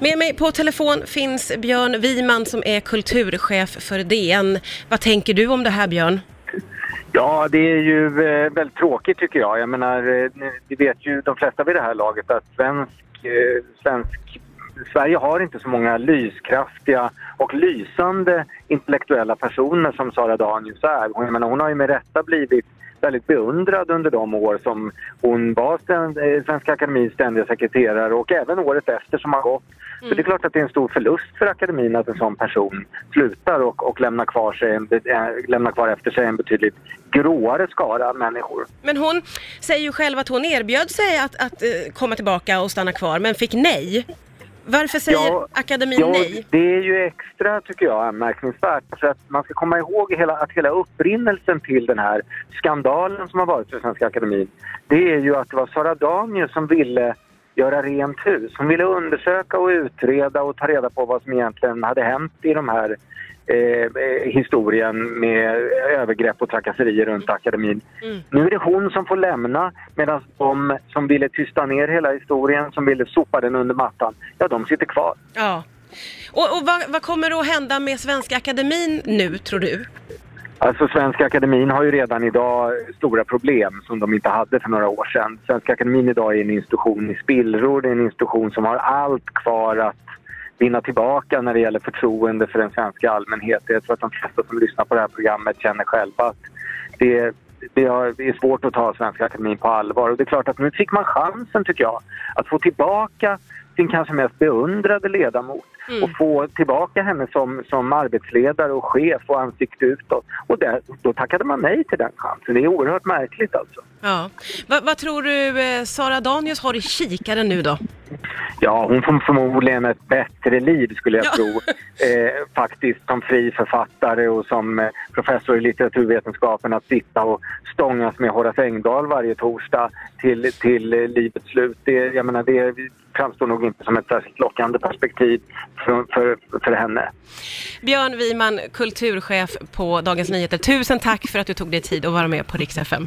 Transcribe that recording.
Med mig på telefon finns Björn Wiman som är kulturchef för DN. Vad tänker du om det här Björn? Ja, det är ju eh, väldigt tråkigt tycker jag. Jag menar, eh, vet ju de flesta vid det här laget att svensk, eh, svensk, Sverige har inte så många lyskraftiga och lysande intellektuella personer som Sara Danius är. Jag menar, hon har ju med rätta blivit väldigt beundrad under de år som hon var eh, Svenska Akademins ständiga sekreterare och även året efter som har gått. Så det är klart att det är en stor förlust för akademin att en sån person slutar och, och lämnar, kvar sig en, äh, lämnar kvar efter sig en betydligt gråare skara människor. Men hon säger ju själv att hon erbjöd sig att, att uh, komma tillbaka och stanna kvar men fick nej. Varför säger ja, akademin ja, nej? Det är ju extra, tycker jag, anmärkningsvärt. För att man ska komma ihåg hela, att hela upprinnelsen till den här skandalen som har varit för Svenska Akademin, det är ju att det var Sara Danius som ville göra rent hus. Hon ville undersöka och utreda och ta reda på vad som egentligen hade hänt i de här eh, eh, historien med övergrepp och trakasserier runt akademin. Mm. Nu är det hon som får lämna medan de som ville tysta ner hela historien, som ville sopa den under mattan, ja de sitter kvar. Ja. Och, och vad, vad kommer att hända med Svenska Akademin nu tror du? Alltså Svenska Akademin har ju redan idag stora problem som de inte hade för några år sedan. Svenska Akademin idag är en institution i spillror, det är en institution som har allt kvar att vinna tillbaka när det gäller förtroende för den svenska allmänheten. Jag tror att de flesta som lyssnar på det här programmet känner själva att det, det är svårt att ta Svenska Akademin på allvar. Och det är klart att nu fick man chansen, tycker jag, att få tillbaka sin kanske mest beundrade ledamot mm. och få tillbaka henne som, som arbetsledare och chef och ansikte utåt. Och där, då tackade man nej till den chansen. Det är oerhört märkligt alltså. Ja. Va, vad tror du eh, Sara Danius har i kikaren nu då? Ja, hon får förmodligen ett bättre liv skulle jag ja. tro. Eh, faktiskt som fri författare och som eh, professor i litteraturvetenskapen att sitta och stångas med Horace Engdahl varje torsdag till, till eh, livets slut. Det, jag menar, det framstår nog inte som ett särskilt lockande perspektiv för, för, för henne. Björn Wiman, kulturchef på Dagens Nyheter. Tusen tack för att du tog dig tid att vara med på Rix FM.